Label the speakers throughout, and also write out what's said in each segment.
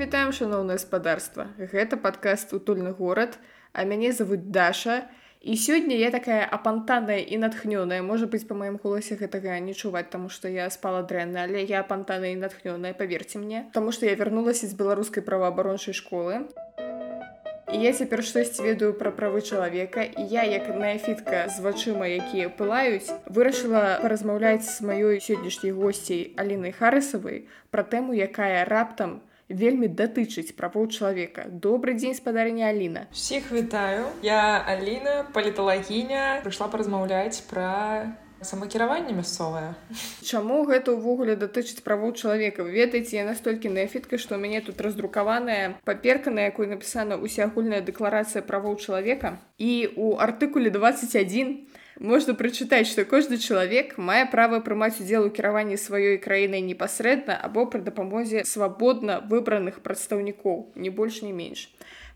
Speaker 1: Вітаем шаноўнае гаспадарства. Гэта падкаст утульны горад, а мяне завуць Даша. І сёння я такая апантаная і натхнёная. Можа быць, па маім голасе гэтага не чуваць, таму што я спала дрэнна, але я апантаная і натхнёная, паверце мне, Таму што я вярнулася з беларускай праваабарончай школы. І я цяпер штосьці ведаю пра правы чалавека і я як нафітка з вачыма якія пылаюць вырашыла паразмаўляць з маёй сённяшняй госцей алінай харысавай пра тэму якая раптам вельмі датычыць правоў чалавека. Добрый дзень спадарня Аліна.
Speaker 2: Всіх вітаю. Я Аліна паліталагіня. Прыйшла паразмаўляць пра самакіраванне мясцовае.
Speaker 1: Чаму гэта ўвогуле датычыць правоў чалавека? Ведаеце я настолькі неафітка што ў мяне тут раздрукаваная паперка на якой напісана усеагульная дэкларацыя правоў чалавека. І у артыкуле 21 можна прачытаць што кожны чалавек мае права прымаць удзел у кіраванні сваёй краінай непасрэдна або пры дапамозе свабодна выбраных прадстаўнікоў не больш не менш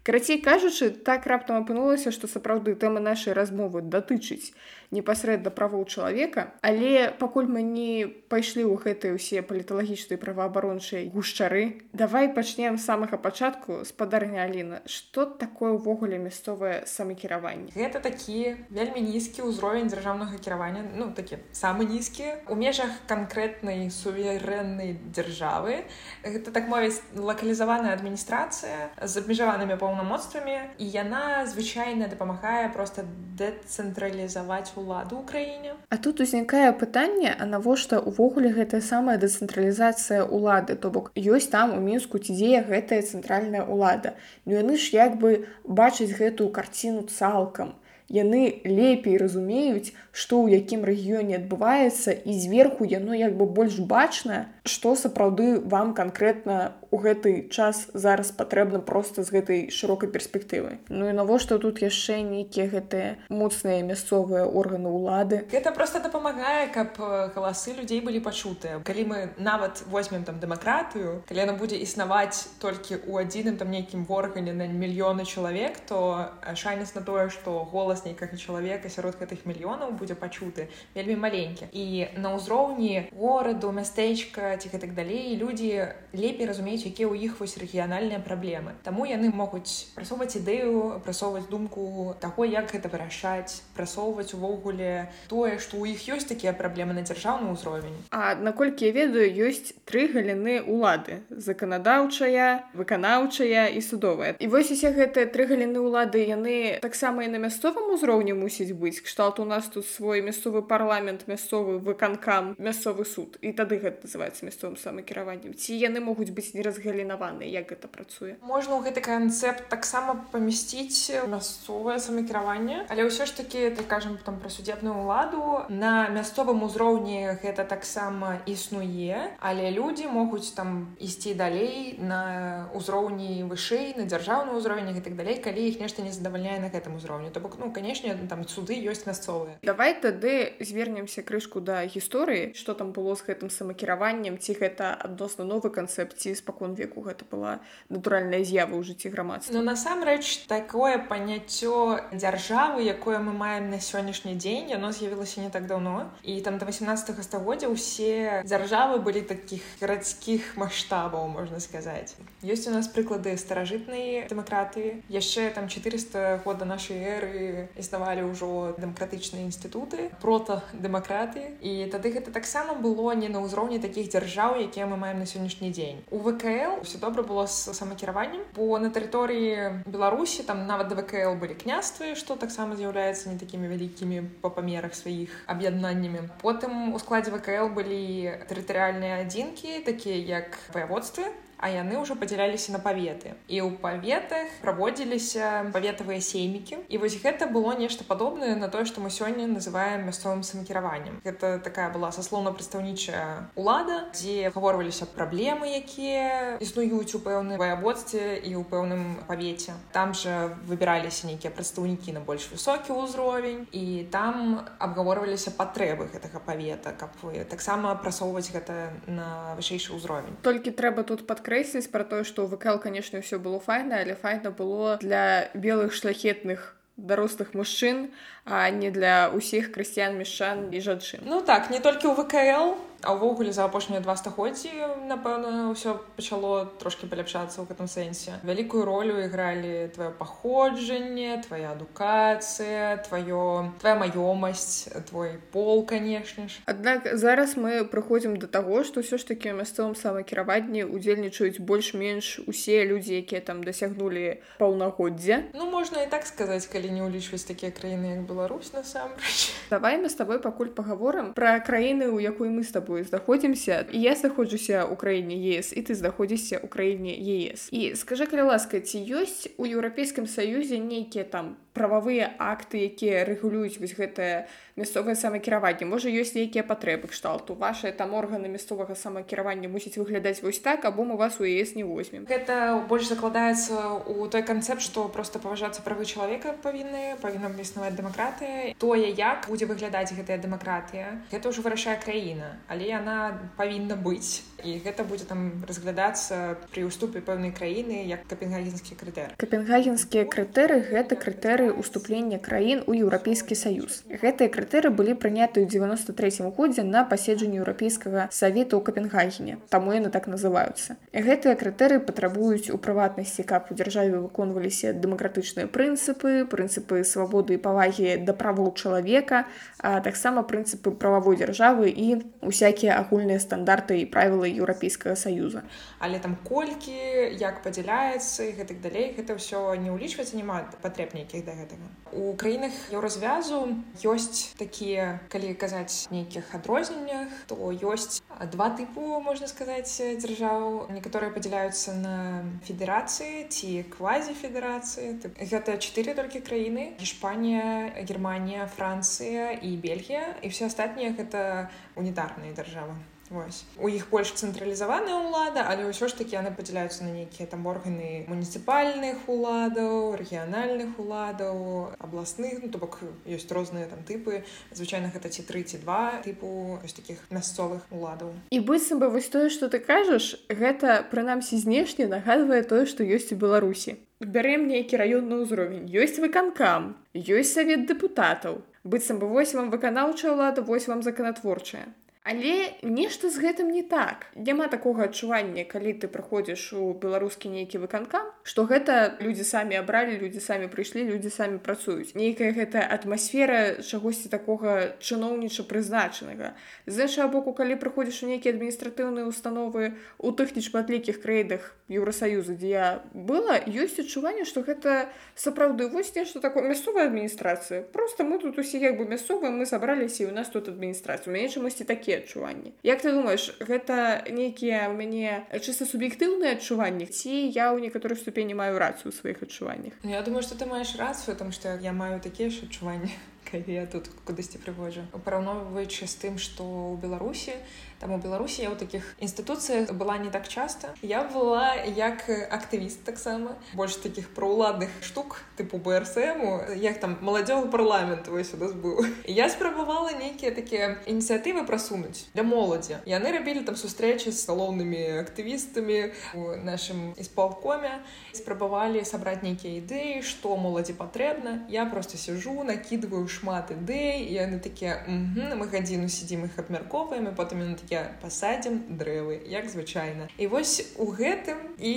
Speaker 1: карацей кажучы так раптам апынулася што сапраўды тэма нашай размовы датычыць непасрэдна правоў чалавека але пакуль мы не пайшлі ў гэтыя ўсе паліталагічныя праваабарончыя гушчары давай пачнем самага пачатку спадарня Аліна что такое ўвогуле мясцовае самакіраванне?
Speaker 2: Гэта такі вельмі нізкі ўзровень дзяржаўнага кіравання ну такі самы нізкі. У межах канкрэтнай суверэннай дзяржавы гэта так мовіць лакалізаваная адміністрацыя з абмежаванымі паўнамоцтвамі і яна звычайна дапамагае проста дэцэнтралізаваць уладу ў краіне
Speaker 1: А тут узнікае пытанне а навошта увогуле гэтая самая дэцэнтралізацыя улады то бок ёсць там у мінску ці дзея гэтая цэнтральная ўлада. Ну яны ж як бы бачыць гэтую карціну цалкам. Яны лепей разумеюць што ў якім рэгіёне адбываецца і зверху яно як бы больш бачна што сапраўды вам канкрэтна у гэты час зараз патрэбна проста з гэтай шырокай перспектывы Ну і навошта тут яшчэ нейкія гэтыя моцныя мясцовыя органы ўлады?
Speaker 2: Гэта просто дапамагае каб галасы людзей былі пачутыя. Калі мы нават возьмем там дэмакратыю калі яна будзе існаваць толькі ў адзіным там нейкім органе на мільёны чалавек то шанец на тое што голас нейкага чалавека сярод гэтых мільёнаў будзе пачуты вельмі маленькі. І на ўзроўні гораду мястэчка ці гэтак далей людзі лепей разумеюць якія ў іх вось рэгіянальныя праблемы. Таму яны могуць прасоўваць ідэю прасоўваць думку таго як гэта вырашаць прасоўваць увогуле тое што ў іх ёсць такія праблемы на дзяржаўны ўзровень.
Speaker 1: А наколькі я ведаю ёсць тры галіны улады заканадаўчая выканаўчая і судовая. І вось усе гэтыя тры галіны ўлады яны таксама і на мясцовым узроўні мусіць быць. Кшталт у нас тут свой мясцовы парламент мясцовы выканкам мясцовы суд. І тады гэта называется мясцовым самакіраваннем. Ці яны могуць быць не разгалінаваны як гэта працуе.
Speaker 2: Можна ў гэты канцэпт таксама памясціць мясцовае самакіраванне але ўсё ж таки так кажам там пра судебную ўладу. На мясцовым узроўні гэта таксама існуе але людзі могуць там ісці далей на ўзроўні вышэй на дзяржаўны ўзровень і так далей калі іх нешта не задавальняе на гэтым узроўні. То бок ну канешне там суды ёсць мясцовыя.
Speaker 1: Давай тады звернемся крышку да гісторыі что там было з гэтым самакіраваннем ці гэта адносна новы канцэпцыі спакон веку гэта была натуральная з'ява ў жыцці грамадства.
Speaker 2: Ну насамрэч такое паняццё дзяржавы якое мы маем на сённяшні дзень яно з'явілася не так даўно. І там до 18 стагоддзя ўсе дзяржавы былі такіх гарадскіх маштабаў можна сказаць. Ёсць у нас прыклады старажытнай дэмакратыі яшчэ там 400 год да нашай эры існавалі ўжо дэмакратычныя інстытуты прота дэмакраты і тады гэта таксама было не на ўзроўні такіх дзяржаў якія мы маем на сённяшні дзень. У вКл все добра было з самакіраваннем бо на тэрыторыі беларусі там нават да вКл былі княствы што таксама з'яўляецца не такімі вялікімі па памерах сваіх аб'яднаннямі потым у складзе вКл былі тэрытарыяльныя адзінкі такія як ваяводствы а яны ўжо падзяляліся на паветы. І ў паветах праводзіліся паветавыя сеймікі. І вось гэта было нешта падобнае на тое што мы сёння называем мясцовым самакіраваннем гэта такая была саслоўна прадстаўнічая улада дзе гаворваліся праблемы якія існуюць у пэўным ваяводстве і ў пэўным павеце там жа выбіраліся нейкія прадстаўнікі на больш высокі ўзровень і там абгаворваліся патрэбы гэтага павета каб вы таксама прасоўваць гэта на вышэйшы ўзровень.
Speaker 1: Толькі трэба тут падкрыць падкрэсліць пра тое што вКл канешне ўсё было файна але файна было для белых шляхетных дарослых мужчын а не для ўсіх крысціян мешчан і жанчын
Speaker 2: ну так не толькі ў вКл а ўвогуле за апошнія два стагоддзі напэўна ўсё пачало трошки паляпшацца ў гэтым сэнсе. Вялікую ролю ігралі твоё паходжанне твоя адукацыя твоё твоя маёмасць твой пол канешне ж.
Speaker 1: Аднак зараз мы прыходзім до таго што ўсё ж таки мясцовым самакіраванні удзельнічаюць больш-менш усе людзі якія там дасягнулі паўнагоддзя.
Speaker 2: Ну можна і так сказаць калі не ўлічваць такія краіны як Беларусь насамрэч.
Speaker 1: Давай мы с тобой пакуль паговорам про краіны у якой мы с тобой знаходзімся я знаходжуся ў краіне ес і ты знаходзішся ў краіне ес. І скажи калі ласка ці ёсць у еўрапейскім саюзе нейкія там прававыя акты якія рэгулююць вось гэтае мясцовае самакіраванне можа ёсць нейкія патрэбы кшталту ваши там органы мясцовага самакіравання мусіць выглядаць вось так або мы вас у ес не возьмем.
Speaker 2: Гэта больш закладаецца у той канцэпт што просто паважацца правы чалавека павінны павінна існаваць дэмакратыя тое як будзе выглядаць гэтая дэмакратыя гэта ўжо вырашае краіна але яна павінна быць і гэта будзе там разглядацца пры ўступе пэўнай краіны як капенгагенскі крытэр
Speaker 1: капенгагенскія крытэры гэта крытэры крытэрыі ўступлення краін у еўрапейскі саюз. Гэтыя крытэры былі прыняты ў 93 годзе на паседжанні еўрапейскага савета ў Капенгагене, таму яны так называюцца. Гэтыя крытэры патрабуюць у прыватнасці, каб у дзяржаве выконваліся дэмакратычныя прынцыпы, прынцыпы свабоды і павагі да правоў чалавека, а таксама прынцыпы прававой дзяржавы і усякія агульныя стандарты і правілы еўрапейскага саюза.
Speaker 2: Але там колькі, як падзяляецца і гэтак далей гэта ўсё не ўлічваецца няма патрэб нейкіх да гэтага. У краінах еўразвязу ёсць такія калі казаць нейкіх адрозненнях то ёсць два тыпу можна сказаць дзяржаў. Некаторыя падзяляюцца на федэрацыі ці квазіфедэрацыі. Гэта чатыры толькі краіны Іспанія Германія Францыя і Бельгія. І все астатнія гэта унітарныя дзяржавы Вось. У іх больш цэнтралізаваная ўлада, але ўсё ж такі яны падзяляюцца на нейкія там органы муніцыпальных уладаў, рэгіянальных уладаў, абласных, ну, то бок ёсць розныя там тыпы. Звычайна гэта ці тры ці два тыпу такіх мясцовых уладаў.
Speaker 1: І быццам бы вось тое, што ты кажаш, гэта прынамсі знешне нагадвае тое, што ёсць у Беларусі. Бярэм нейкі раённы ўзровень, ёсць выканкам, ёсць савет дэпутатаў. Быццам бы вось вам выканаўчая ўлада, вось вам заканатворчая. Але нешта з гэтым не так. Няма такога адчування, калі ты прыходзіш у беларускі нейкі выканкам, што гэта людзі самі абралі, людзі самі прыйшлі, людзі самі працуюць. Нейкая гэтая атмасфера чагосьці такога чыноўніча прызначанага. З іншага боку, калі прыходзіш у нейкія адміністратыўныя установы у тых нешматлікіх краінах Еўросаюзу, дзе я была, ёсць адчуванне, што гэта сапраўды вось нешта такое мясцовая адміністрацыя. Просто мы тут усе як бы мясцовыя, мы сабраліся і у нас тут адміністрацыю. У мяне чамусьці такія такія адчуванні. Як ты думаешь гэта нейкія у мяне чыста суб'ектыўныя адчуванні ці я ў некаторых ступені маю рацыю ў сваіх адчуваннях?
Speaker 2: Ну, Я думаю что ты маеш рацыю там што я маю такія ж адчуванні калі я тут кудысьці прыводжу параўноўваючы з тым што ў беларусі там у беларусі я ў такіх інстытуцыях была не так часта я была як актывіст таксама больш таких проуладных штук тыпу брсму як там маладзёвы парламент вось у нас быў я спрабавала нейкія такія ініцыятывы прасунуць для моладзі яны рабілі там сустрэчы з галоўнымі актывістамі у нашым исполкоме. Спрабавалі сабраць нейкія ідэі што моладзі патрэбна я просто сижу накидываю шмат ідэй яны такія мы гадзіну сидзім іх абмяркоўваем і потым яны такі таке пасадзім дрэвы як звычайна і вось у гэтым і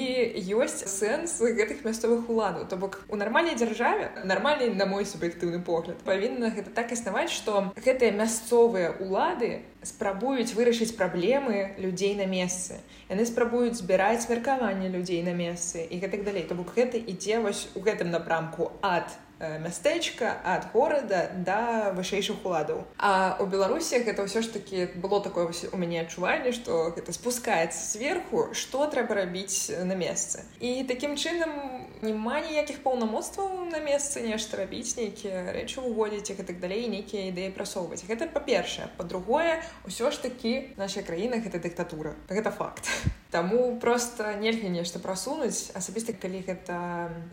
Speaker 2: ёсць сэнс гэтых мясцовых уладаў. То бок у нармальнай дзяржаве нармальнай на мой суб'ектыўны погляд павінна гэта так існаваць што гэтыя мясцовыя улады спрабуюць вырашыць праблемы людзей на месцы. Яны спрабуюць збіраць меркаванне людзей на месцы і гэтак далей. То бок гэта ідзе вось у гэтым напрамку ад Э, мястэчка ад горада да вышэйшых уладаў а у беларусі гэта ўсё ж таки было такое у мяне адчуванне что гэта спускаецца сверху что трэба рабіць на месцы і таким чынам няма ніякіх паўнамоцтваў на месцы нешта рабіць нейкія рэчы уводзіць іх і так далей нейкія ідэі прасоўваць гэта па-першае па-другое ўсё ж такі наша краіна гэта дыктатура гэта факт Таму просто нельга нешта прасунуць асабіста калі гэта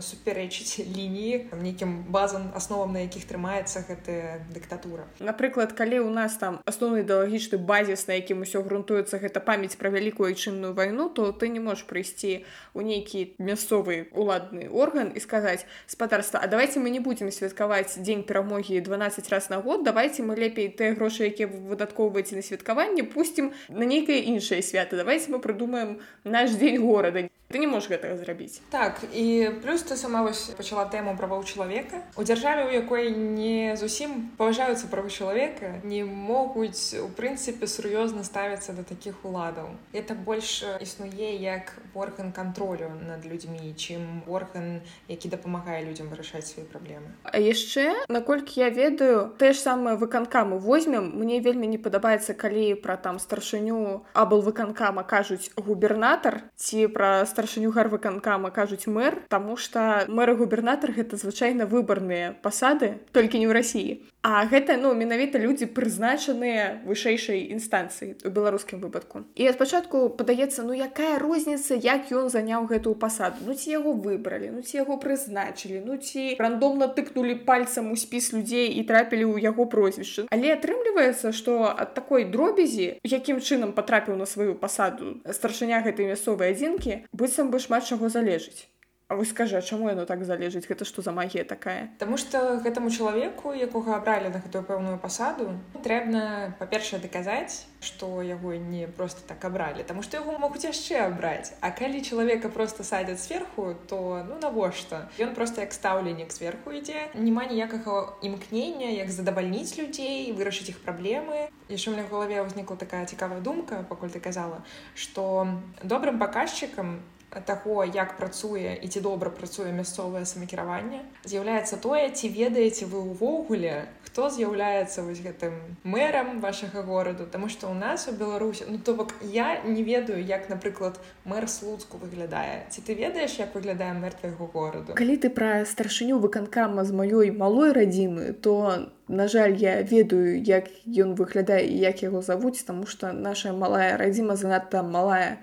Speaker 2: супярэчыць лініі нейкім базам асновам на якіх трымаецца гэтая дыктатура
Speaker 1: напрыклад калі у нас там асноўны ідэалагічны базіс на якім усё грунтуецца гэта памяць пра вялікую айчынную вайну то ты не можаш прыйсці у нейкі мясцовы уладны орган і сказаць спадарства А давайте мы не будзем святкаваць дзень перамогі 12 раз на год давайте мы лепей тыя грошы якія выдаткоўваеце на святкаванне пусцім на нейкае іншае свята давайте мы прыдумаем наш дзень горада ты не можешь гэтага зрабіць
Speaker 2: так і плюс ты сама вось пачала тэму правоў чалавека у дзяржаве у якой не зусім паважаюцца правы чалавека не могуць у прынцыпе сур'ёзна ставіцца да такіх уладаў. Это больш існуе як орган контролю над людзьмі чым орган які дапамагае людзям вырашаць свае праблемы.
Speaker 1: А яшчэ наколькі я ведаю тое ж самае выканкаму возьмем. Мне вельмі не падабаецца калі пра там старшыню абал выканкама кажуць губернатар ці пра старшыню гарвыканкама кажуць мэр таму што мэр губернатар гэта звычайна выбарныя пасады толькі не ў рассіі А гэта ну менавіта людзі прызначаныя вышэйшай інстанцыі у беларускім выпадку. І спачатку падаецца ну якая розніца як ён заняў гэтую пасаду. Ну ці яго выбралі ну ці яго прызначылі ну ці рандомна тыкнулі пальцам у спіс людзей і трапілі ў яго прозвішчы але атрымліваецца што ад такой дробязі якім чынам патрапіў на сваю пасаду старшыня гэтай мясцовай адзінкі быццам бы шмат чаго залежыць Вы скажа чаму яно так залежыць гэта што за магія такая?
Speaker 2: Таму што гэтаму чалавеку якога абралі на гэтую пэўную пасаду трэбна па-першае даказаць што яго не просто так абралі. Таму што яго могуць яшчэ абраць. А калі чалавека просто садзяць сверху то ну навошта? Ён просто як стаўленнік сверху ідзе. Няма ніякага імкнення як задавальніць людзей вырашыць іх праблемы. Яшчэ меня галаве ўзнікла такая цікавая думка пакуль ты казала што добрым паказчыкам таго як працуе і ці добра працуе мясцовае самакіраванне з'яўляецца тое ці ведаеце вы ўвогуле хто з'яўляецца вось гэтым мэрам вашага гораду. Таму што ў нас у беларусі ну то бок я не ведаю як напрыклад мэр слуцку выглядае. Ці ты ведаеш як выглядае мэр твайго гораду?
Speaker 1: Калі ты пра старшыню выканкама з маёй малой радзімы то на жаль я ведаю як ён выглядае і як яго завуць таму што наша малая радзіма занадта малая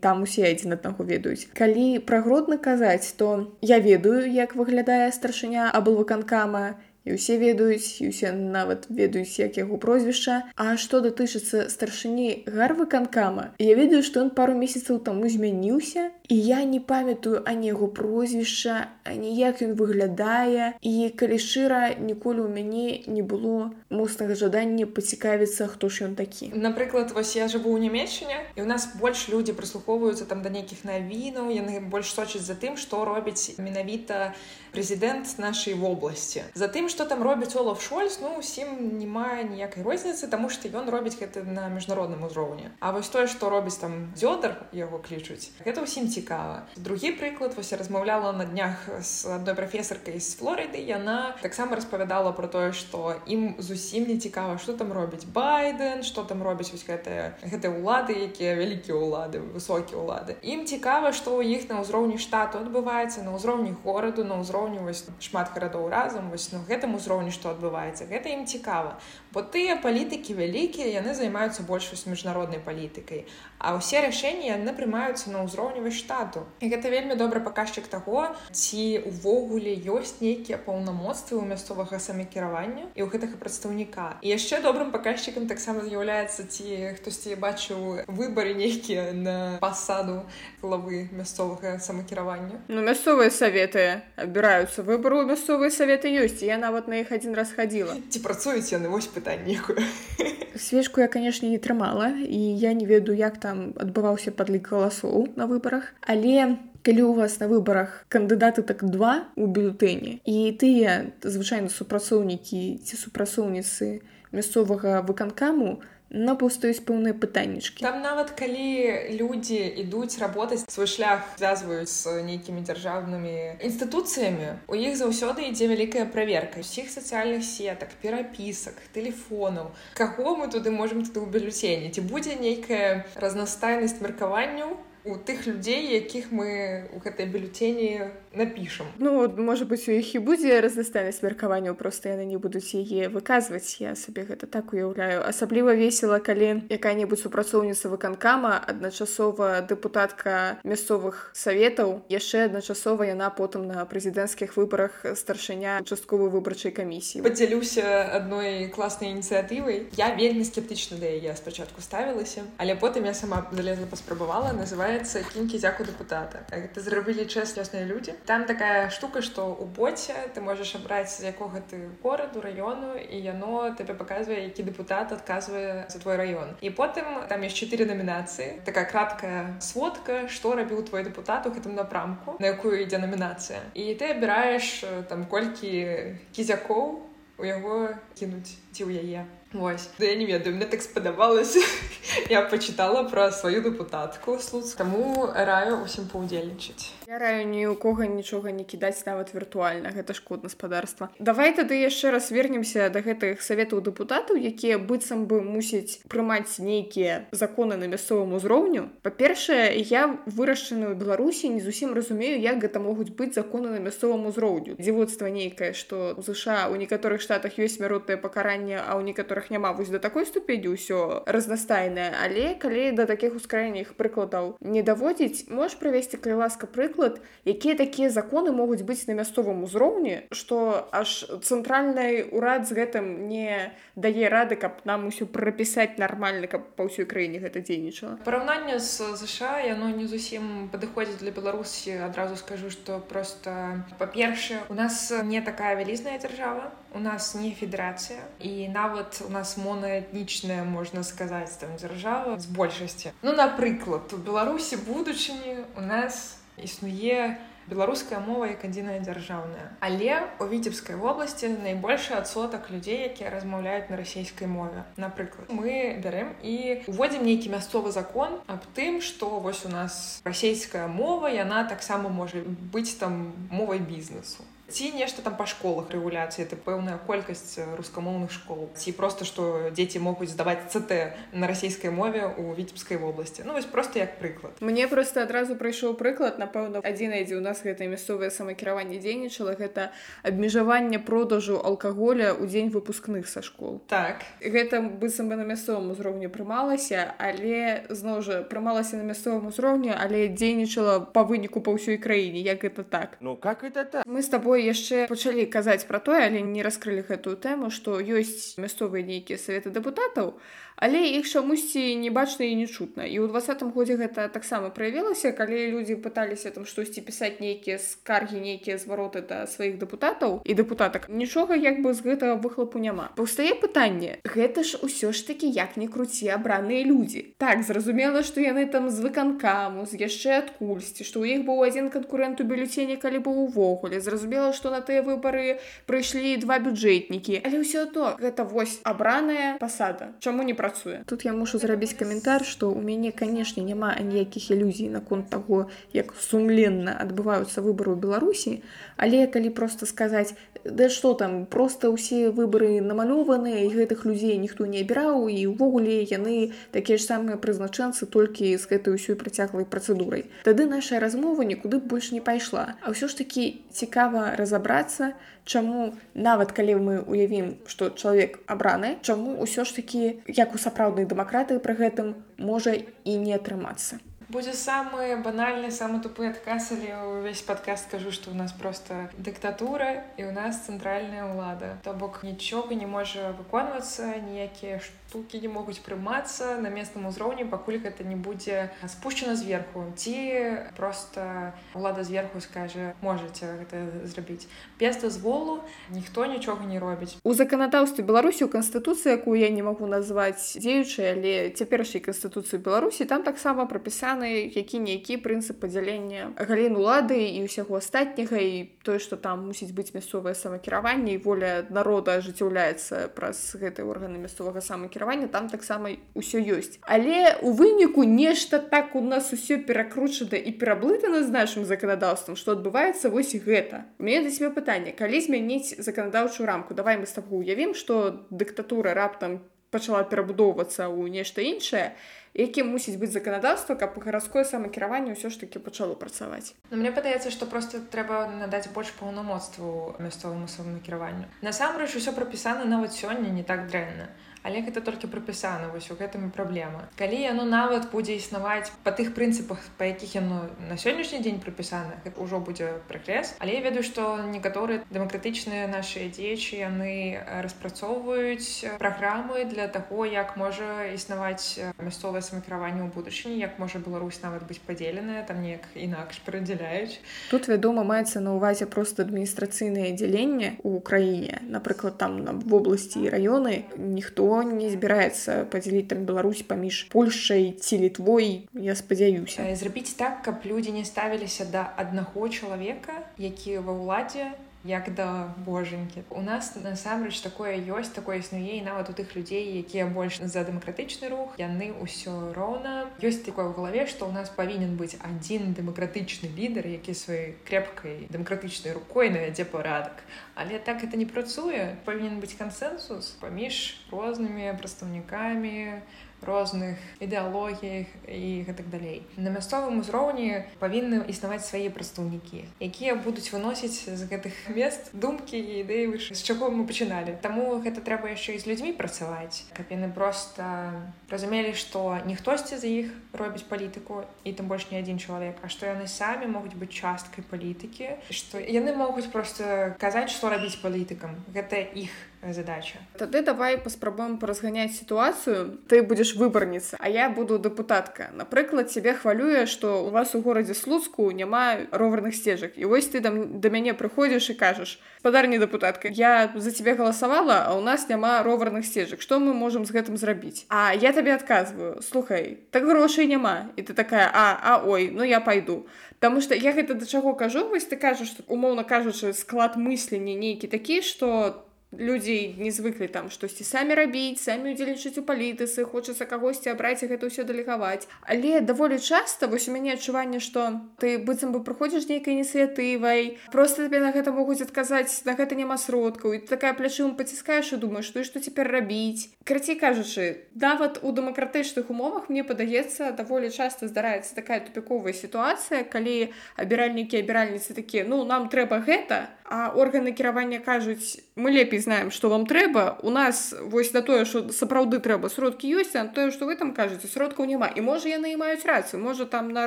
Speaker 1: там усе адзін аднаго ведаюць. Калі прагродна казаць то я ведаю як выглядае старшыня або выканкама і ўсе ведаюць і ўсе нават ведаюць як яго прозвішча. А што датычыцца старшыні гарвыканкама я ведаю што ён пару месяцаў таму змяніўся і я не памятаю ані яго прозвішча аніяк ён выглядае. І калі шчыра ніколі ў мяне не было моцнага жадання пацікавіцца хто ж ён такі.
Speaker 2: Напрыклад вось я жыву ў нямецчыне і у нас больш людзі прыслухоўваюцца там да нейкіх навінаў яны больш сочаць за тым што робіць менавіта прэзідэнт нашай вобласці. Затым што там робіць олаф шольц ну усім не мае ніякай розніцы таму што ён робіць гэта на міжнародным узроўні А вось тое што робіць там дзёдар яго клічуць гэта ўсім цікава другі прыклад вось размаўляла на днях з адной прафесаркай з флорыды яна таксама распавядала про тое што ім зусім не цікава што там робіць байден что там робіць вось гэтыя гэтыя ўлады якія вялікія ўлады высокія ўлады ім цікава што ў іх на ўзроўні штату адбываецца на ўзроўні гораду на ўзроўню вось шмат гарадоў разам вось ну гэтым узроўні што адбываецца гэта ім цікава бо тыя палітыкі вялікія яны займаюцца большасць міжнароднай палітыкай а ўсе рашэнні яны прымаюцца на ўзроўневай штату. І гэта вельмі добры паказчык таго ці увогуле ёсць нейкія паўнамоцтвы ў мясцовага самакіравання і ў гэтага прадстаўніка. І яшчэ добрым паказчыкам таксама з'яўляецца ці хтосьці бачыў выбары нейкія на пасаду главы мясцовага самакіравання.
Speaker 1: Ну мясцовыя саветы абіраюцца. Выбару мясцовыя саветы ёсць я нават на іх адзін раз хадзіла
Speaker 2: ці працуюць яны вось пытаннікую
Speaker 1: свечку я канешне не трымала і я не ведаю як там адбываўся падлік галасоў на выбарах але калі у вас на выбарах кандыдаты так два у бюлетэне і тыя звычайна супрацоўнікі ці супрацоўніцы мясцовага выканкаму то на пустаюць пэўныя пытаннічкі
Speaker 2: там нават калі людзі ідуць работаць свой шлях звязваюць з нейкімі дзяржаўнымі інстытуцыямі у іх заўсёды ідзе вялікая праверка усіх сацыяльных сетак перапісак телефонаў каго мы туды можемм туды ў бюлюсені ці будзе нейкая разнастайнасць меркаванню у тых людзей якіх мы у гэтай бюлетені напішам.
Speaker 1: Ну можа быць у іх і будзе разнастайнасць меркаванняў просто яны не будуць яе выказваць. Я сабе гэта так уяўляю. Асабліва весела калі якая-небудзь супрацоўніца выканкама адначасова дэпутатка мясцовых саветаў яшчэ адначасова яна потым на прэзідэнцкіх выбарах старшыня участковай выбарчай камісіі.
Speaker 2: Подзялюся адной класнай ініцыятывай. Я вельмі скептычна да яе спачатку ставілася але потым я сама залезла паспрабавала называется кінкі дзяку депутата это зрабілі чэсныя людзі там такая штука что у боце ты можаш абраць з якога ты гораду раёну і яно табе паказвае які депутат адказвае за твой раён і потым там есть чатыры номінацыі такая краткая сводка што рабіў твой депутат у гэтым напрамку на якую ідзе номінацыя і ты абіраеш там колькі кізякоў у яго кінуць ці ў яе Вось я не ведаю мне так спадабалася я пачытала пра сваю дэпутатку слуц таму раю усім паўдзельнічаць
Speaker 1: Я раю ні ў кога нічога не кідаць нават віртуальна гэта шкод гаспадарства. Давай тады яшчэ раз вернемся да гэтых саветаў дэпутатаў якія быццам бы мусіць прымаць нейкія законы на мясцовым узроўню. Па-першае я вырашчаны ў беларусі не зусім разумею як гэта могуць быць законы на мясцовым узроўню. Дзіводства нейкае што у ЗША у некаторых штатах ёсць смяротнае пакаранне а ў некаторых няма. Вось да такой ступені ўсё разнастайнае. Але калі да такіх ускраненых прыкладаў не даводзіць можаш правесці калі ласка прыклад якія такія законы могуць быць на мясцовым узроўні што аж цэнтральны ўрад з гэтым не дае рады каб нам усё прапісаць нармальна каб па ўсёй краіне гэта дзейнічала.
Speaker 2: Параўнанне з ЗША яно не зусім падыходзіць для беларусі. Адразу скажу што просто па-першае у нас не такая вялізная дзяржава у нас не федэрацыя і нават у нас монаэтнічная можна сказаць там дзяржава з большасці. Ну напрыклад у беларусі будучыні у нас існуе беларуская мова як адзіная дзяржаўная. Але у віцебскай вобласці найбольшы адсотак людзей якія размаўляюць на расійскай мове. Напрыклад мы бярэм і уводзім нейкі мясцовы закон аб тым што вось у нас расійская мова яна таксама можа быць там мовай бізнесу ці нешта там па школах рэгуляцыі это пэўная колькасць рускамоўных школ. Ці просто што дзеці могуць здаваць цт на расійскай мове у віцебскай вобласці. Ну вось просто як прыклад.
Speaker 1: Мне просто адразу прайшоў прыклад напэўна адзін ідзе у нас гэта мясцовае самакіраванне дзейнічала гэта абмежаванне продажу алкаголя ў дзень выпускных са школ.
Speaker 2: Так.
Speaker 1: Гэта быццам бы на мясцовым узроўні прымалася але зноў жа прымалася на мясцовым узроўні але дзейнічала па выніку па ўсёй краіне як это так.
Speaker 3: Ну как это так?
Speaker 1: Мы с тобой яшчэ пачалі казаць пра тое але не раскрылі гэтую тэму што ёсць мясцовыя нейкія саветы дэпутатаў але іх чамусьці не бачна і не чутна. І ў двадцатым годзе гэта таксама праявілася калі людзі пыталіся там штосьці пісаць нейкія скаргі нейкія звароты да сваіх дэпутатаў і дэпутатак нічога як бы з гэтага выхлапу няма. Паўстае пытанне гэта ж усё ж такі як не круці абраныя людзі. Так зразумела што яны там з выканкаму з яшчэ адкульсьці што ў іх быў адзін канкурент у бюлецені калі быў увогуле. Зразумела што на тыя выбары прыйшлі два бюджэтнікі. Але ўсё то гэта вось абраная пасада. Чаму не пра працуе. Тут я мушу зрабіць каментар што у мяне канешне няма аніякіх ілюзій наконт таго як сумленна адбываюцца выбары ў беларусі. Але калі просто сказаць да што там просто ўсе выбары намалёваныя і гэтых людзей ніхто не абіраў і ўвогуле яны такія ж самыя прызначэнцы толькі з гэтай ўсёй працяглай працэдурай тады наша размова нікуды больш не пайшла. А ўсё ж такі цікава разабрацца чаму нават калі мы уявім што чалавек абраны чаму ўсё ж такі як у сапраўднай дэмакраты пры гэтым можа і не атрымацца?
Speaker 2: Будзе самы банальны самы тупы адказ але ўвесь падказ скажу што ў нас просто дыктатура і ў нас цэнтральная ўлада. То бок нічога не можа выконвацца ніякія штукі не могуць прымацца на местным узроўні пакуль гэта не будзе спушчана зверху. Ці просто лада зверху скажа можете гэта зрабіць. Без дазволу ніхто нічога не робіць.
Speaker 1: У заканадаўстве беларусі у канстытуцыі якую я не магу назваць дзеючай але цяперашняй канстытуцыі беларусі там таксама прапісана звязаны які-ніякі прынцып падзялення галін улады і ўсяго астатняга і тое што там мусіць быць мясцовае самакіраванне і воля народа ажыццяўляецца праз гэтай органы мясцовага самакіравання там таксама ўсё ёсць але у выніку нешта так у нас усё перакручана і пераблытана з нашым заканадаўствам што адбываецца вось гэта. Мне да себе пытанне калі змяніць заканадаўчую рамку? Давай мы з таб уявім што дыктатура раптам пачала перабудоўвацца ў нешта іншае якім мусіць быць заканадаўства каб гарадское самакіраванне ўсё ж таки пачало працаваць.
Speaker 2: Ну, мне падаецца што просто трэба надаць больш паўнамоцтву мясцоваму самакіраванню. Насамрэч усё прапісана нават сёння не так дрэнна але гэта толькі прапісана вось у гэтым і праблема калі яно нават будзе існаваць па тых прынцыпах па якіх яно на сённяшні дзень прапісана ўжо будзе прагрэс але я ведаю што некаторыя дэмакратычныя нашыя дзечы яны распрацоўваюць праграмы для таго як можа існаваць мясцовае самакіраванне ў будучыні як можа Беларусь нават быць падзеленая там неяк інакш перадзяляюць
Speaker 1: тут вядома маецца на ўвазе просто адміністрацыйнае аддзяленне ў краіне напрыклад там на вобласці і раёны ніхто не збіраецца падзяліць там Беларусь паміж Польшай ці літвой я спадзяюся
Speaker 2: зрабіць так каб людзі не ставіліся да аднаго чалавека які ва ўладзе як да божанькі у нас насамрэч такое ёсць такое існуе і нават у тых людзей якія больш за дэмакратычны рух яны ўсё роўна. Ёсць такое ў галаве што ў нас павінен быць адзін дэмакратычны лідар які сваёй крепкай дэмакратычнай рукой навядзе парадак але так это не працуе павінен быць кансенсус паміж рознымі прадстаўнікамі розных ідэалогіях і гэтак далей. На мясцовым узроўні павінны існаваць свае прадстаўнікі, якія будуць выносіць з гэтых мест думкі і ідэі з чаго мы пачыналі. Таму гэта трэба яшчэ і з людзьмі працаваць, каб яны проста разумелі, што не хтосьці за іх робіць палітыку і тым больш не адзін чалавек, а што яны самі могуць быць часткай палітыкі, што яны могуць проста казаць, што рабіць палітыкам. Гэта іх задача
Speaker 1: тады давай паспрабуем паразганяць сітуацыю ты будзеш выбарніца а я буду дэпутатка напрыклад цябе хвалюе што у вас у горадзе слуцку няма роварных сцежак і вось ты там да мяне прыходзіш і кажаш спадар не дэпутатка я за цябе галасавала а у нас няма роварных сцежак што мы можемм з гэтым зрабіць? А я табе адказваю слухай так грошай няма і ты такая а а ой ну я пайду Таму што я гэта да чаго кажу? Вось ты кажаш умоўна кажучы склад мыслення нейкі такі што людзей не звыклі там штосьці самі рабіць самі удзельнічаць у палітыцы хочацца кагосьці абраць гэта ўсё далекаваць але даволі часта вось у мяне адчуванне што ты быццам бы прыходзіш нейкай ініцыятывай просто табе на гэта могуць адказаць на гэта няма сродкаў і такая плячым паціскаеш і думаеш што і што цяпер рабіць? Крацей кажучы нават у дэмакратычных умовах мне падаецца даволі часта здараецца такая тупіковая сітуацыя калі абіральнікі абіральніцы такія ну нам трэба гэта а органы кіравання кажуць мы лепей знаем что вам трэба. У нас вось на тое что сапраўды трэба сродкі ёсць а тое что вы там кажаце сродкаў няма і можа яны маюць рацыю. Можа там на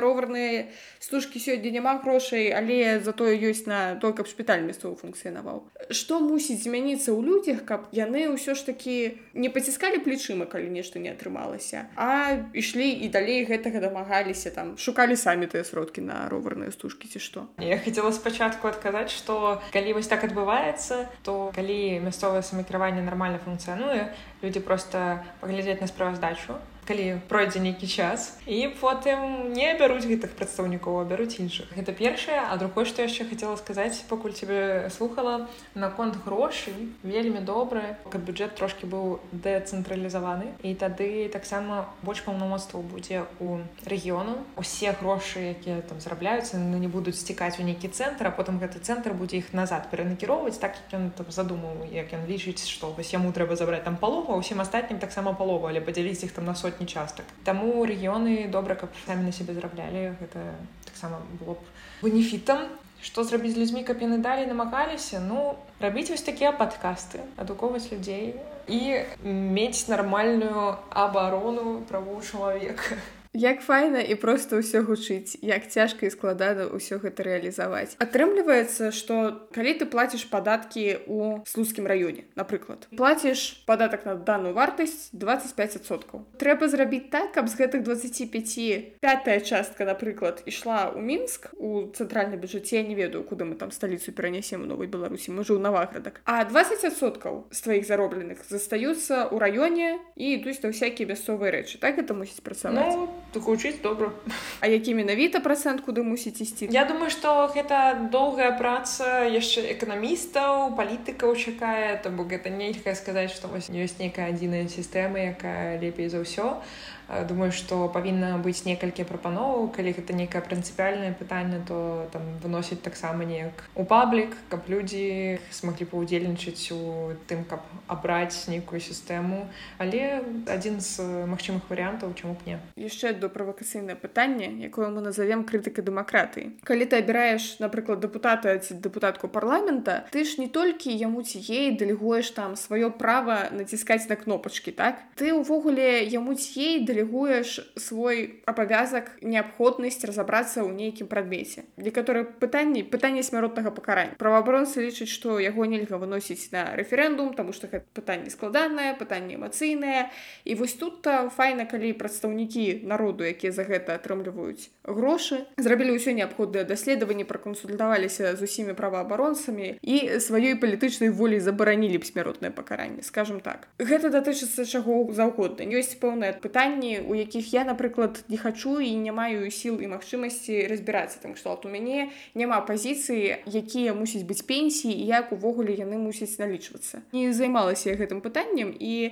Speaker 1: роварныя стужкі сёння няма грошай але затое ёсць на то каб шпіталь мясцовы функцыянаваў. Что мусіць змяніцца ў людзях каб яны ўсё ж такі не паціскалі плечыма калі нешта не атрымалася а ішлі і далей гэтага дамагаліся там шукалі самі тыя сродкі на роварныя стужкі ці што.
Speaker 2: Я хотела спачатку адказаць что калі вось так адбываецца то калі мясцовае самакіраванне нармальна функцыянуе людзі проста паглядзець на справаздачу калі пройдзе нейкі час і потым не бяруць гэтых прадстаўнікоў бяруць іншых. Гэта першае. А другое што яшчэ хацела сказаць пакуль цябе слухала наконт грошай вельмі добрае каб бюджэт трошки быў дэцэнтралізаваны і тады таксама больш паўнамоцтва будзе у рэгіёну. Усе грошы якія там зарабляюцца ну не будуць сцікаць у нейкі цэнтр а потым гэты цэнтр будзе іх назад перанакіроўваць так як ён там задумаў як ён лічыць што вось яму трэба забраць там палову усім астатнім таксама палову але падзяліць іх там на сотні частак Таму рэгіёны добра каб самі на сябе зараблялі гэта таксама было б бенефітам што зрабіць з людзьмі каб яны далей намагаліся ну рабіць вось такія падкасты адукоўваць людзей і мець нармальную абарону правоў чалавека
Speaker 1: Як файна і проста ўсё гучыць, як цяжка і складана ўсё гэта рэалізаваць. Атрымліваецца, што калі ты плаціш падаткі ў слуцкім раёне, напрыклад, плаціш падатак на данную вартасць 25соткаў. Трэба зрабіць так, каб з гэтых 25 пятая частка, напрыклад, ішла ў мінск у цэнтральным бюджэце не ведаю, куды мы там сталіцу перанясем у новай беларусі, мы жыў наваградак. А 20соткаў з тваіх заробленых застаюцца ў раёне і ідуць на ўсякія мясцовыя рэчы. Так это мусіць працаваць.
Speaker 2: Ну так учыць добра
Speaker 1: А які менавіта працэнт куды мусіць ісці
Speaker 2: Я думаю што гэта доўгая праца яшчэ эканамістаў палітыкаў чакае то бок гэта нельга сказаць што вось ёсць нейкая адзіная сістэма якая лепей за ўсё. Думаю што павінна быць некалькі прапановаў. Калі гэта нейкае прынцыпіальнае пытанне то там выносіць таксама неяк у паблік каб людзі смаглі паўдзельнічаць у тым каб абраць нейкую сістэму. Але адзін з магчымых варыянтаў чаму б не.
Speaker 1: Яшчэ до правакацыйнае пытанне якое мы назовем крытыка дэмакратыі калі ты абіраеш напрыклад дэпутата ці дэпутатку парламента ты ж не толькі яму ці ей дэлегуеш там сваё права націскаць на кнопачкі так? Ты ўвогуле яму ці ей дэлегуеш свой абавязак неабходнасць разабрацца ў нейкім прадмеце некаторыя пытанні пытанне смяротнага пакарання праваабаронцы лічаць што яго нельга выносіць на рэферэндум таму што гэта пытанне складанае пытанне эмацыйнае і вось тут файна калі прадстаўнікі народу якія за гэта атрымліваюць грошы зрабілі ўсё неабходныя даследаванні пракансультаваліся з усімі праваабаронцамі і сваёй палітычнай волей забаранілі б смяротнае пакаранне скажем так. Гэта датычыцца чаго заўгодна. Ёсць пэўнае пытанне у якіх я напрыклад не хачу і не маю сіл і магчымасці разбірацца там што у мяне няма пазіцыі якія мусяць быць пенсіі як увогуле яны мусяць налічвацца. Не займалася гэтым пытаннем і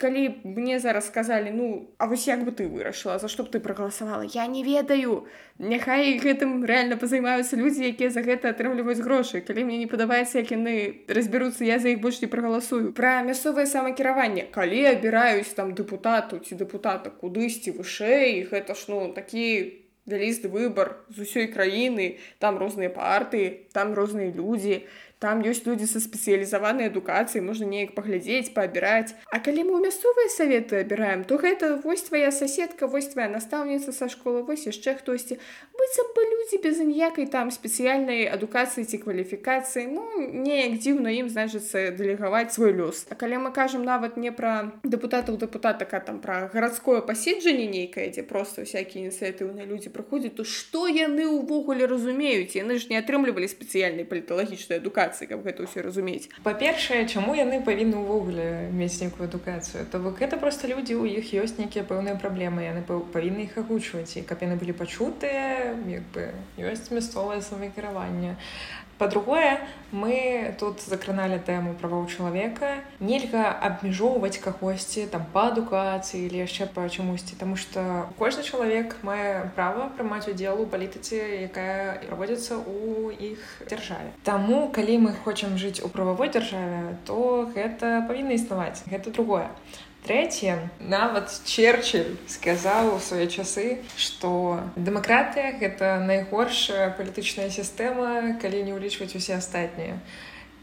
Speaker 1: калі мне зараз сказалі ну а вось як бы ты вырашыла за што б ты прагаласавала я не ведаю. Няхай гэтым рэальна пазаймаюцца людзі якія за гэта атрымліваюць грошы. Калі мне не падабаецца як яны разбяруцца я за іх больш не прагаласую пра мясцовае самакіраванне. Калі абіраюсь там дэпутату ці дэпутата кудысьці вышэй гэта ж ну такі вялізны выбар з усёй краіны. Там розныя партыі там розныя людзі там ёсць людзі са спецыялізаванай адукацыяй можна неяк паглядзець паабіраць А калі мы ў мясцовыя саветы абіраем то гэта вось твоя соседка вось твоя настаўніца са школы вось яшчэ хтосьці быццам бы людзі без ніякай там спецыяльнай адукацыі ці кваліфікацыі ну неяк дзіўна ім значыцца дэлегаваць свой лёс. А калі мы кажам нават не пра дэпутатаў дэпутатака там пра гарадское паседжанне нейкае дзе просто всякие ініцыятыўныя людзі прыходзяць то што яны ўвогуле разумеюць? Яны ж не атрымлівалі спецыяльнай паліталагічнай адукацыі адукацыі каб гэта ўсё разумець.
Speaker 2: Па-першае чаму яны павінны ўвогуле мець нейкую адукацыю? То бок гэта просто людзі у іх ёсць нейкія пэўныя праблемы яны павінны іх агучваць. І каб яны былі пачутыя як бы ёсць мясцовае самакіраванне по-другое мы тут закраналі тэму правоў чалавека. Нельга абмяжоўваць кагосьці там па адукацыі или яшчэ па чамусьці тому что кожны чалавек мае права прымаць удзел у палітыцы якая праводзіцца у іх дзяржаве. Таму калі мы хочам жыць у прававой дзяржаве то гэта павінна існаваць. Гэта другое Трэцяе, нават Черчилль сказаў у свае часы, што дэмакратыя гэта найгоршая палітычная сістэма, калі не ўлічваць усе астатнія.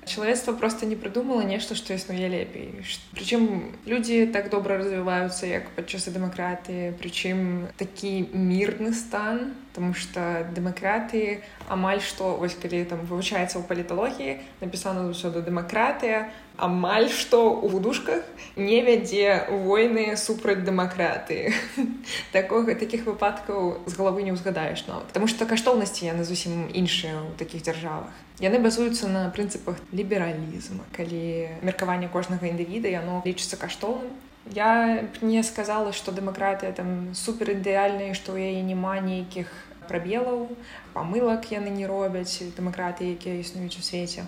Speaker 2: Чалавецтва проста не прыдумала нешта, што існуе лепей. Прычым людзі так добра развіваюцца, як падчас дэмакратыі, прычым такі мірны стан, Таму што дэмакратыі амаль што вось калі там вывучаецца ў паліталогіі, напісана заўсёды дэмакратыя, амаль што ў вудушках не вядзе войны супраць дэмакратыі такога такіх выпадкаў з галавы не ўзгадаеш нават Таму што каштоўнасці яны зусім іншыя ў такіх дзяржавах. Яны базуюцца на прынцыпах лібералізма. Калі меркаванне кожнага індывіда яно лічыцца каштоўным. Я не сказала што дэмакратыя там супер ідэальная што ў яе няма нейкіх прабелаў памылак яны не робяць дэмакраты якія існуюць у свеце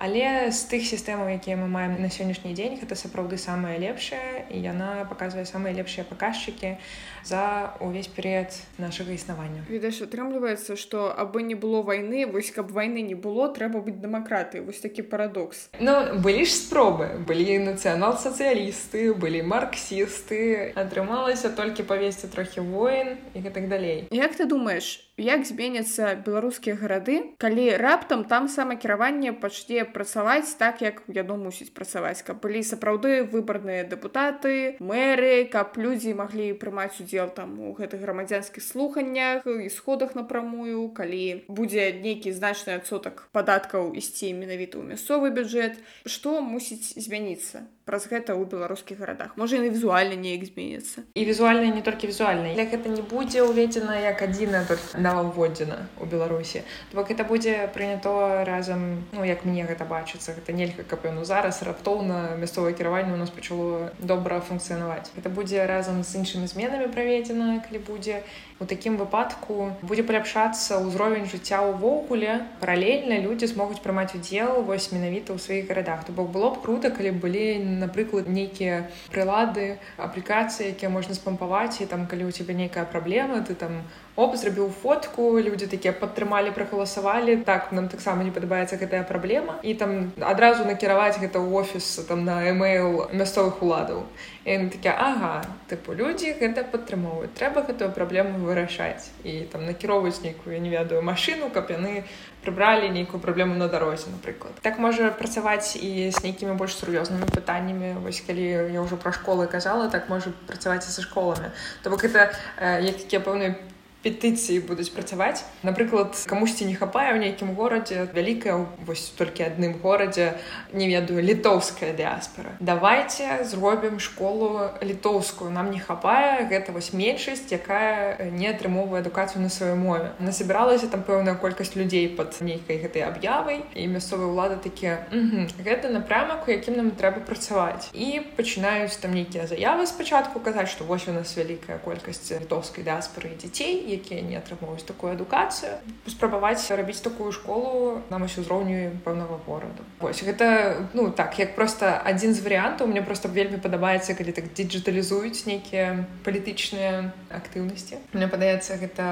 Speaker 2: але з тых сістэмаў якія мы маем на сённяшні дзень гэта сапраўды самая лепшая і яна паказвае самыя лепшыя паказчыкі за увесь перыяд нашага існавання.
Speaker 1: Відаш атрымліваецца што абы не было вайны вось каб вайны не было трэба быць дэмакраты вось такі парадокс.
Speaker 2: Ну былі ж спробы. Былі нацыянал-сацыялісты былі марксісты атрымалася толькі павесці трохі воін і гэтак далей.
Speaker 1: Як ты думаешь як зменяцца беларускія гарады калі раптам там самакіраванне пачне працаваць так як яно мусіць працаваць каб былі сапраўды выбарныя дэпутаты мэры каб людзі маглі прымаць удзел там у гэтых грамадзянскіх слуханнях і сходах напрамую калі будзе нейкі значны адсотак падаткаў ісці менавіта ў мясцовы бюджэт. Што мусіць змяніцца праз гэта ў беларускіх гарадах. Можа і візуальна неяк зменіцца
Speaker 2: і візуальна не толькі візуальна. Як гэта не будзе ўведзена як адзіна нововводзена у беларусі бок это будзе прынято разам ну як мне гэта бачыцца. Гэта нельга каб ну зараз раптоўна мясцовае кіраванне у нас пачало добра функцыянаваць. Это будзе разам з іншымі зменамі праведзена калі будзе. У такім выпадку будзе паляпшацца ўзровень жыцця ўвогуле. Паралельна людзі змогуць прымаць удзел вось менавіта ў сваіх гарадах. То бок было б круто калі былі напрыклад нейкія прылады аплікацыі якія можна спампаваць і там калі у цябе нейкая праблема ты там оп зрабіў фотку людзі такія падтрымалі прагаласавалі так нам таксама не падабаецца гэтая праблема і там адразу накіраваць гэта ў офіс там на email мясцовых уладаў такія ага тыпу людзі гэта падтрымоўваюць трэба гэтую праблему вырашаць і там накіроўваюць нейкую не ведаю машыну каб яны прыбралі нейкую праблему на дарозе напрыклад так можа працаваць і з нейкімі больш сур'ёзнымі пытаннямі вось калі я ўжо пра школы казала так можа працаваць і са школамі то бок э, як такія пэўныя петыцыі будуць працаваць напрыклад камусьці не хапае ў нейкім горадзе вялікая вось толькі адным горадзе не ведаю літоўская дыаспора давайте зробім школу літоўскую. Нам не хапае гэта вось меншасць якая не атрымоўвае адукацыю на сваёй мове. Насабіралася там пэўная колькасць людзей под нейкай гэтай аб'явай і мясцовыя ўлады такія гэта напрамак у якім нам трэба працаваць і пачынаюць там нейкія заявы спачатку казаць што вось у нас вялікая колькасць літоўскай дыаспоры дзяцей якія не атрымаюць такую адукацыю спрабаваць рабіць такую школу нам ось узроўню пэўнага гораду. Ось гэта ну так як просто адзін з варыянтаў мне просто вельмі падабаецца калі так дыджиталізуюць нейкія палітычныя актыўнасці. Мне падаецца гэта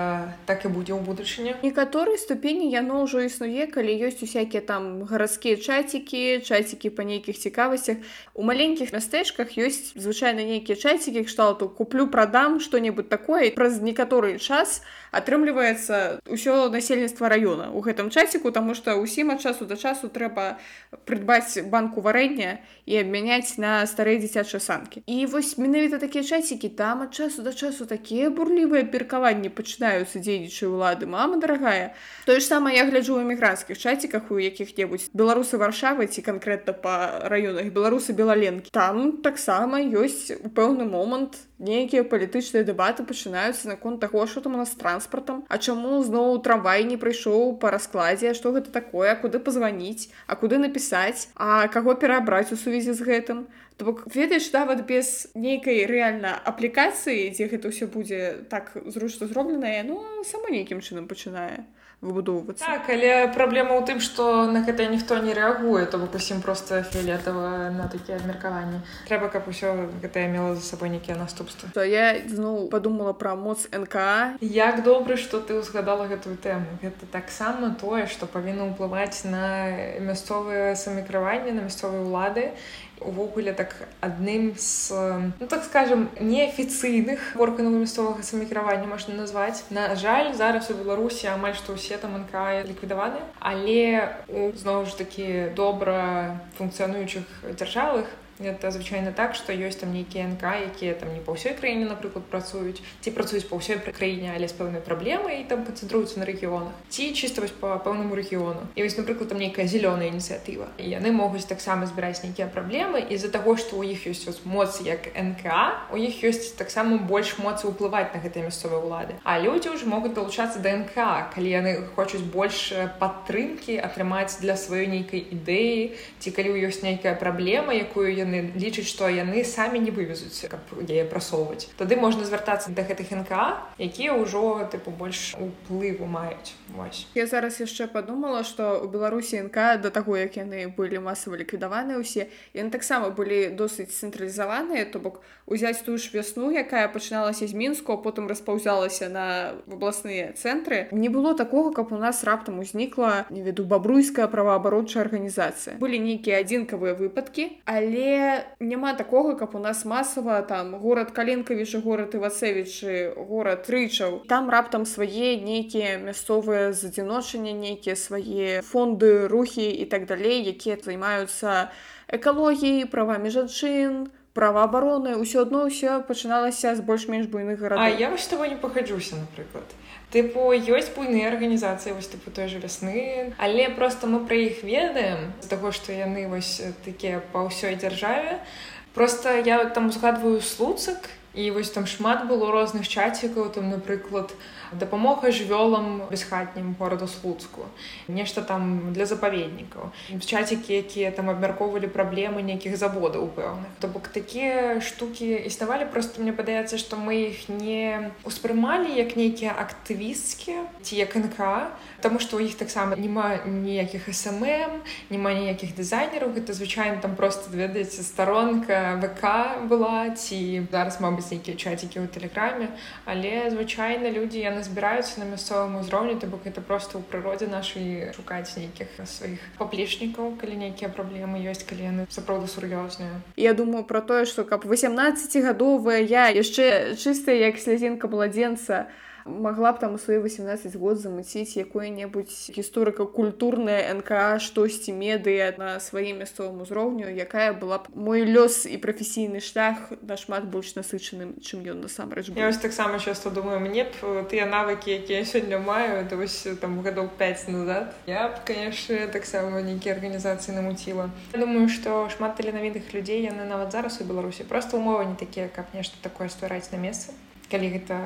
Speaker 2: так і будзе ў будучыні.
Speaker 1: Некаторай ступені яно ўжо існуе калі ёсць усякія там гарадскія чацікі чацікі па нейкіх цікавасцях. У маленькіх мястэчках ёсць звычайна нейкія чацікі кшталту куплю прадам что-небудзь такое праз некаторы час час атрымліваецца ўсё насельніцтва раёна у гэтым часіку таму што ўсім ад часу да часу трэба прыдбаць банку варэння і абмяняць на старыя дзіцячыя санкі. І вось менавіта такія часікі там ад часу да часу такія бурлівыя перкаванні пачынаюцца дзейнічай улады мама дарагая тое ж самае я гляджу ў эмігранцкіх чаціках у якіх-небудзь беларусы варшавы ці канкрэтна па раёнах беларусы белаленкі. Там таксама ёсць у пэўны момант нейкія палітычныя дэбаты пачынаюцца наконт таго що там у нас транспартам А чаму зноў трамвай не прыйшоў па раскладзе што гэта такое куды пазваніць а куды напісаць а каго перабраць у сувязі з гэтым. То бок ведаеш нават без нейкай рэальна аплікацыі дзе гэта ўсё будзе так зручна зробленае ну сама нейкім чынам пачынае выбудоўвацца.
Speaker 2: Так, але праблема ў тым што на гэта ніхто не рэагуе то бок усім просто фіолетава на такія абмеркаванні. Трэба каб усё гэтае мела за сабой нейкія наступствы.
Speaker 1: То я зноў подумала пра моц нк
Speaker 2: як добра што ты ўзгадала гэтую тэму. Гэта таксама тое што павінна ўплываць на мясцовыя самакрыванні на мясцовыя ўлады увогуле так адным з ну так скажем неафіцыйных органаў мясцовага самакіравання можна назваць. На жаль зараз у беларусі амаль што ўсе там анка ліквідаваны але зноў ж такі добра функцыянуючых дзяржавах это звычайна так што ёсць там нейкія нк якія там не па ўсёй краіне напрыклад працуюць. Ці працуюць па ўсёй краіне але з пэўнай праблемай і там канцэнтруюцца на рэгіёнах. Ці чыста вось па пэўнаму рэгіёну. І вось напрыклад там нейкая зялёная ініцыятыва. І яны могуць таксама збіраць нейкія праблемы з-за таго што ў іх ёсць моц як нк у іх ёсць таксама больш моцы ўплываць на гэтыя мясцовыя ўлады. А людзі ўжо могуць далучацца да нк калі яны хочуць больш падтрымкі атрымаць для сваёй нейкай ідэі ці калі ў ёсць нейкая праблема якую яны яны лічаць што яны самі не вывезуць каб яе прасоўваць. Тады можна звяртацца да гэтых нк якія ўжо тыпу больш уплыву маюць. Вось.
Speaker 1: я зараз яшчэ подумала что у беларусі нк да таго як яны былі масава ліквідаваныя ўсе яны таксама былі досыць цэнтралізаваныя. То бок узяць тую ж вясну якая пачыналася з мінску потым распаўзялася на абласныя цэнтры. Не было такога каб у нас раптам узнікла не веду бабруйская праваабарочая арганізацыя. Былі нейкія адзінкавыя выпадкі але няма такога каб у нас масава там горад каленкавічы горад івацевічы горад рычаў. Там раптам свае нейкія мясцовыя задзіночання нейкія свае фонды рухі і так далей якія займаюцца экалогіяй правамі жанчын праваабароны ўсё адно ўсё пачыналася з больш-менш буйных гарадоў.
Speaker 2: А я вось з тобой не пахаджуся напрыклад. Тыпу ёсць буйныя арганізацыі вось тыпу той же вясны але просто мы пра іх ведаем з таго што яны вось такія па ўсёй дзяржаве. Просто я там узгадваю слуцак і вось там шмат было розных чацікаў там напрыклад дапамога жывёлам бесхатнім гораду слуцку. Нешта там для запаведнікаў чацікі якія там абмяркоўвалі праблемы нейкіх заводаў пэўных то бок такія штукі існавалі просто мне падаецца што мы іх не успрымалі як нейкія актывісцкія ці як нк Таму што ў іх таксама няма ніякіх смм няма ніякіх дызайнераў гэта звычайна там просто ведаеце старонка вк была ці зараз мабыць нейкія чацікі ў тэлеграме але звычайна людзі яны збіраюцца на мясцовым узроўні то бок это просто ў прыродзе нашай шукаць нейкіх сваіх паплечнікаў калі нейкія праблемы ёсць калі яны сапраўды сур'ёзныя
Speaker 1: Я думаю про тое што каб 18гадовая я яшчэ чыстая як слязінка младзенца а могла б там у свае 18 год замыціць якое-небудзь гісторыка-культурная нка штосьці медыя на сваім мясцовым узроўню якая была б мой лёс і прафесійны шлях нашмат больш насычаным чым ён насамрэч
Speaker 2: я вось таксама часто думаю мне б э, тыя навыкі якія сёння маю это вось там гадоў 5 назад я б конечно таксама нейкія арганізацыі намуціла я думаю што шмат таленавітых людзей яны нават зараз у беларусі просто умовы не такія каб нешта такое ствараць на месцы калі гэта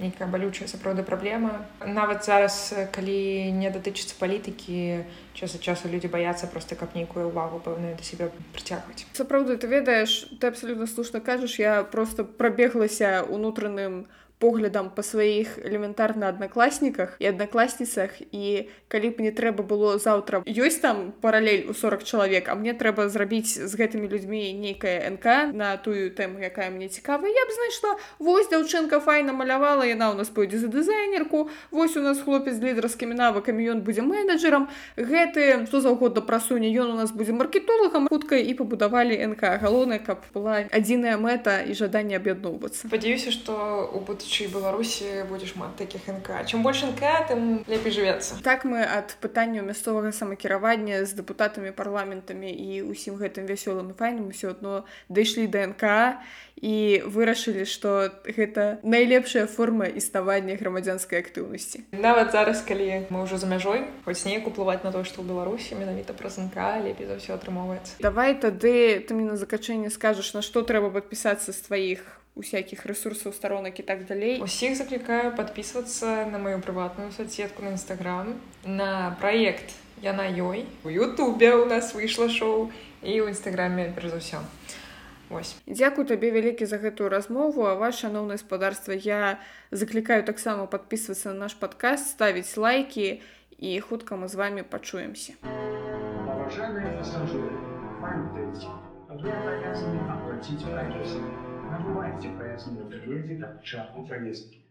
Speaker 2: нейкая балючая сапраўды праблема. Нават зараз калі не датычыцца палітыкі час ад часу людзі баяцца просто каб нейкую ўвагу пэўную да себе прыцягваць.
Speaker 1: Сапраўды ты ведаеш ты абсалютна слушна кажаш я просто прабеглася унутраным поглядам па сваіх элементарна аднакласніках і аднакласніцах і калі б не трэба было заўтра ёсць там паралель у 40 чалавек а мне трэба зрабіць з гэтымі людзьмі нейкая нк на тую тэму якая мне цікава я б знайшла. Вось дзяўчынка файна малявала яна ў нас пойдзе за дызайнерку вось у нас хлопец з лідарскімі навыкамі ён будзе менеджерам гэты што заўгодна прасуне ён у нас будзе маркетолагам хутка і пабудавалі нк галоўнае каб была адзіная мэта і жаданне аб'ядноўвацца.
Speaker 2: Спадзяюся што у будучы беларусі будзе шмат такіх нк чым больш нк тым лепей жывецца
Speaker 1: так мы ад пытанняў мясцовага самакіравання з дэпутатамі парламентамі і ўсім гэтым вясёлым і файным усё адно дайшлі да нк і вырашылі што гэта найлепшая форма існавання грамадзянскай актыўнасці.
Speaker 2: Нават зараз калі мы ўжо за мяжой хоць неяк уплываць на то што ў беларусі менавіта праз нк лепей за ўсё атрымоўваецца.
Speaker 1: Давай тады ты мне на закачэнне скажаш на што трэба падпісацца з тваіх усякіх ресурсаў старонак і так далей
Speaker 2: усіх заклікаю подписываться на мою прыватную соцсетку на нстаграм на проект яна ёй у Ютубе у нас выйшла шоу і ў нстаграме перш за ўсё
Speaker 1: Дзякуй табе вялікі за гэтую размову. А ваше шаноўнае гаспадарства я заклікаю таксама подписываться на наш падкаст ставіць лайки і хутка мы з вами пачуемся Вы обязаны оплатить профессию. Набывайте пояснение в как шапку повестки.